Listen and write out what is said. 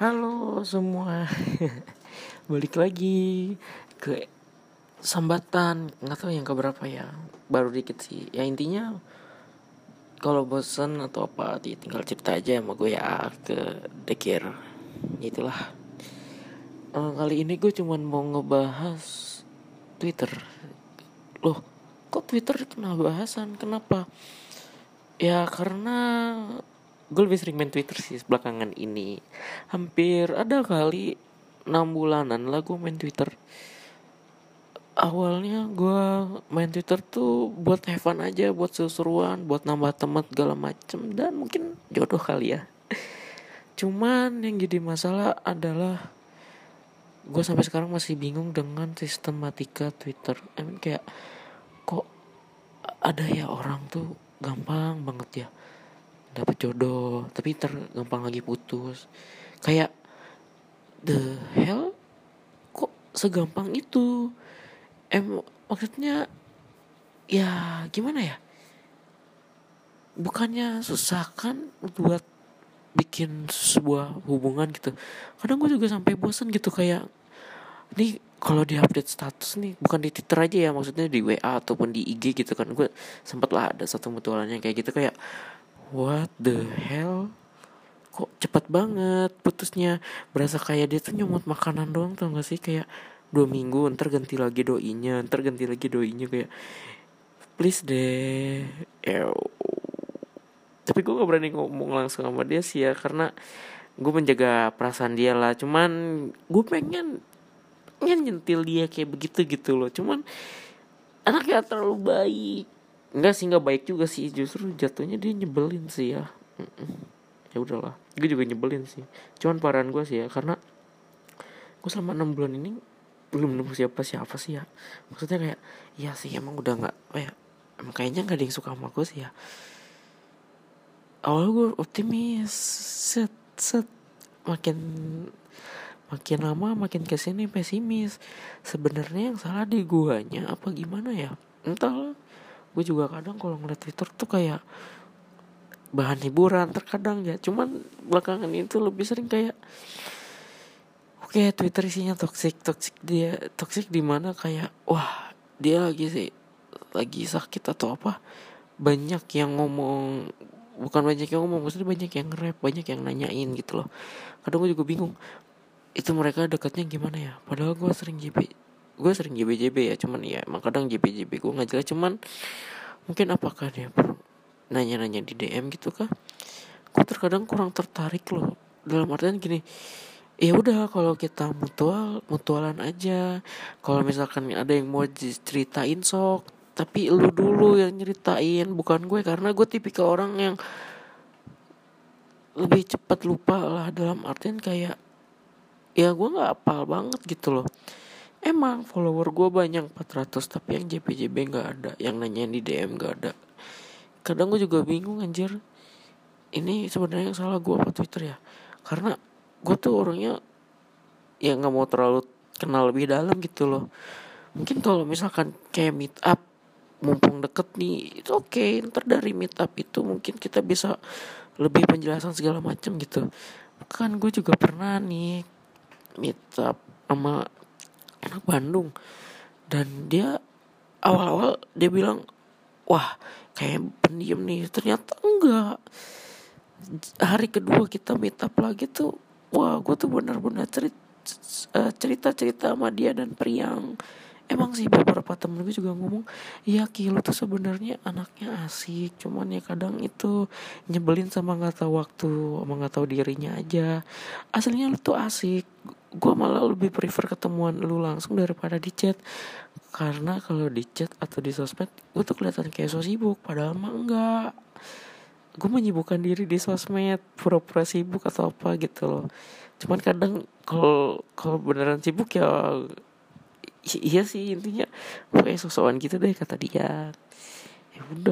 Halo semua. Balik lagi ke sambatan. Nggak tahu yang keberapa ya. Baru dikit sih. Ya intinya Kalau bosan atau apa tinggal cerita aja sama gue ya Ke dekir Itulah. Uh, Kali ini gue cuman mau ngebahas Twitter. Loh kok Twitter kena bahasan? Kenapa? Ya karena gue lebih sering main Twitter sih belakangan ini. Hampir ada kali enam bulanan lah gue main Twitter. Awalnya gue main Twitter tuh buat have aja buat seru-seruan buat nambah teman segala macem dan mungkin jodoh kali ya. Cuman yang jadi masalah adalah gue sampai sekarang masih bingung dengan sistematika Twitter. I kayak kok ada ya orang tuh gampang banget ya dapat jodoh tapi ter gampang lagi putus. Kayak the hell? Kok segampang itu? Em maksudnya ya gimana ya? Bukannya susah kan buat bikin sebuah hubungan gitu. Kadang gue juga sampai bosen gitu kayak ini kalau di update status nih bukan di Twitter aja ya maksudnya di WA ataupun di IG gitu kan. Gue sempet lah ada satu mutualannya kayak gitu kayak what the hell? Kok cepet banget putusnya? Berasa kayak dia tuh nyomot makanan doang tuh gak sih? Kayak dua minggu ntar ganti lagi doinya ntar ganti lagi doinya kayak please deh. Ew. tapi gue gak berani ngomong langsung sama dia sih ya karena gue menjaga perasaan dia lah. Cuman gue pengen pengen nyentil dia kayak begitu gitu loh. Cuman anaknya terlalu baik Enggak sih nggak baik juga sih. Justru jatuhnya dia nyebelin sih ya. Ya udahlah. Gue juga nyebelin sih. Cuman parahan gue sih ya karena gue selama enam bulan ini belum nemu siapa siapa sih ya. Maksudnya kayak iya sih emang udah nggak ya emang kayaknya nggak ada yang suka sama gue sih ya. Awal gue optimis. Set set. Makin makin lama makin ke sini pesimis. Sebenarnya yang salah di guanya apa gimana ya? Entahlah gue juga kadang kalau ngeliat Twitter tuh kayak bahan hiburan terkadang ya. Cuman belakangan itu lebih sering kayak oke okay, Twitter isinya toxic toxic dia toxic di mana kayak wah dia lagi sih lagi sakit atau apa. Banyak yang ngomong bukan banyak yang ngomong maksudnya banyak yang rap banyak yang nanyain gitu loh. Kadang gue juga bingung itu mereka dekatnya gimana ya? Padahal gue sering JB gue sering JBJB ya cuman ya emang kadang JBJB gue nggak jelas cuman mungkin apakah dia nanya-nanya di DM gitu kah? Gue terkadang kurang tertarik loh. Dalam artian gini ya udah kalau kita mutual mutualan aja. Kalau misalkan ada yang mau ceritain sok tapi lu dulu yang nyeritain bukan gue. Karena gue tipikal orang yang lebih cepat lupa lah. Dalam artian kayak ya gue nggak apal banget gitu loh Emang follower gue banyak 400 tapi yang JPJB nggak ada, yang nanya di DM nggak ada. Kadang gue juga bingung anjir. Ini sebenarnya yang salah gue apa Twitter ya? Karena gue tuh orangnya ya nggak mau terlalu kenal lebih dalam gitu loh. Mungkin kalau misalkan kayak meet up mumpung deket nih itu oke okay. ntar dari meet up itu mungkin kita bisa lebih penjelasan segala macam gitu kan gue juga pernah nih meet up sama anak Bandung. Dan dia awal-awal dia bilang wah kayak pendiam nih. Ternyata enggak. Hari kedua kita meet up lagi tuh wah gue tuh benar-benar cerita eh, cerita-cerita sama dia dan Priang. Emang sih beberapa temen gue juga ngomong iya kilo tuh sebenarnya anaknya asik cuman ya kadang itu nyebelin sama nggak tahu waktu sama nggak tahu dirinya aja. Aslinya lu tuh asik gue malah lebih prefer ketemuan lu langsung daripada di chat. Karena kalau di chat atau di sosmed gue tuh kelihatan kayak so sibuk padahal mah enggak. Gue menyibukkan diri di sosmed pura-pura sibuk atau apa gitu loh. Cuman kadang kalau kalau beneran sibuk ya iya sih intinya. Kayak sosokan gitu deh kata dia. Ya udah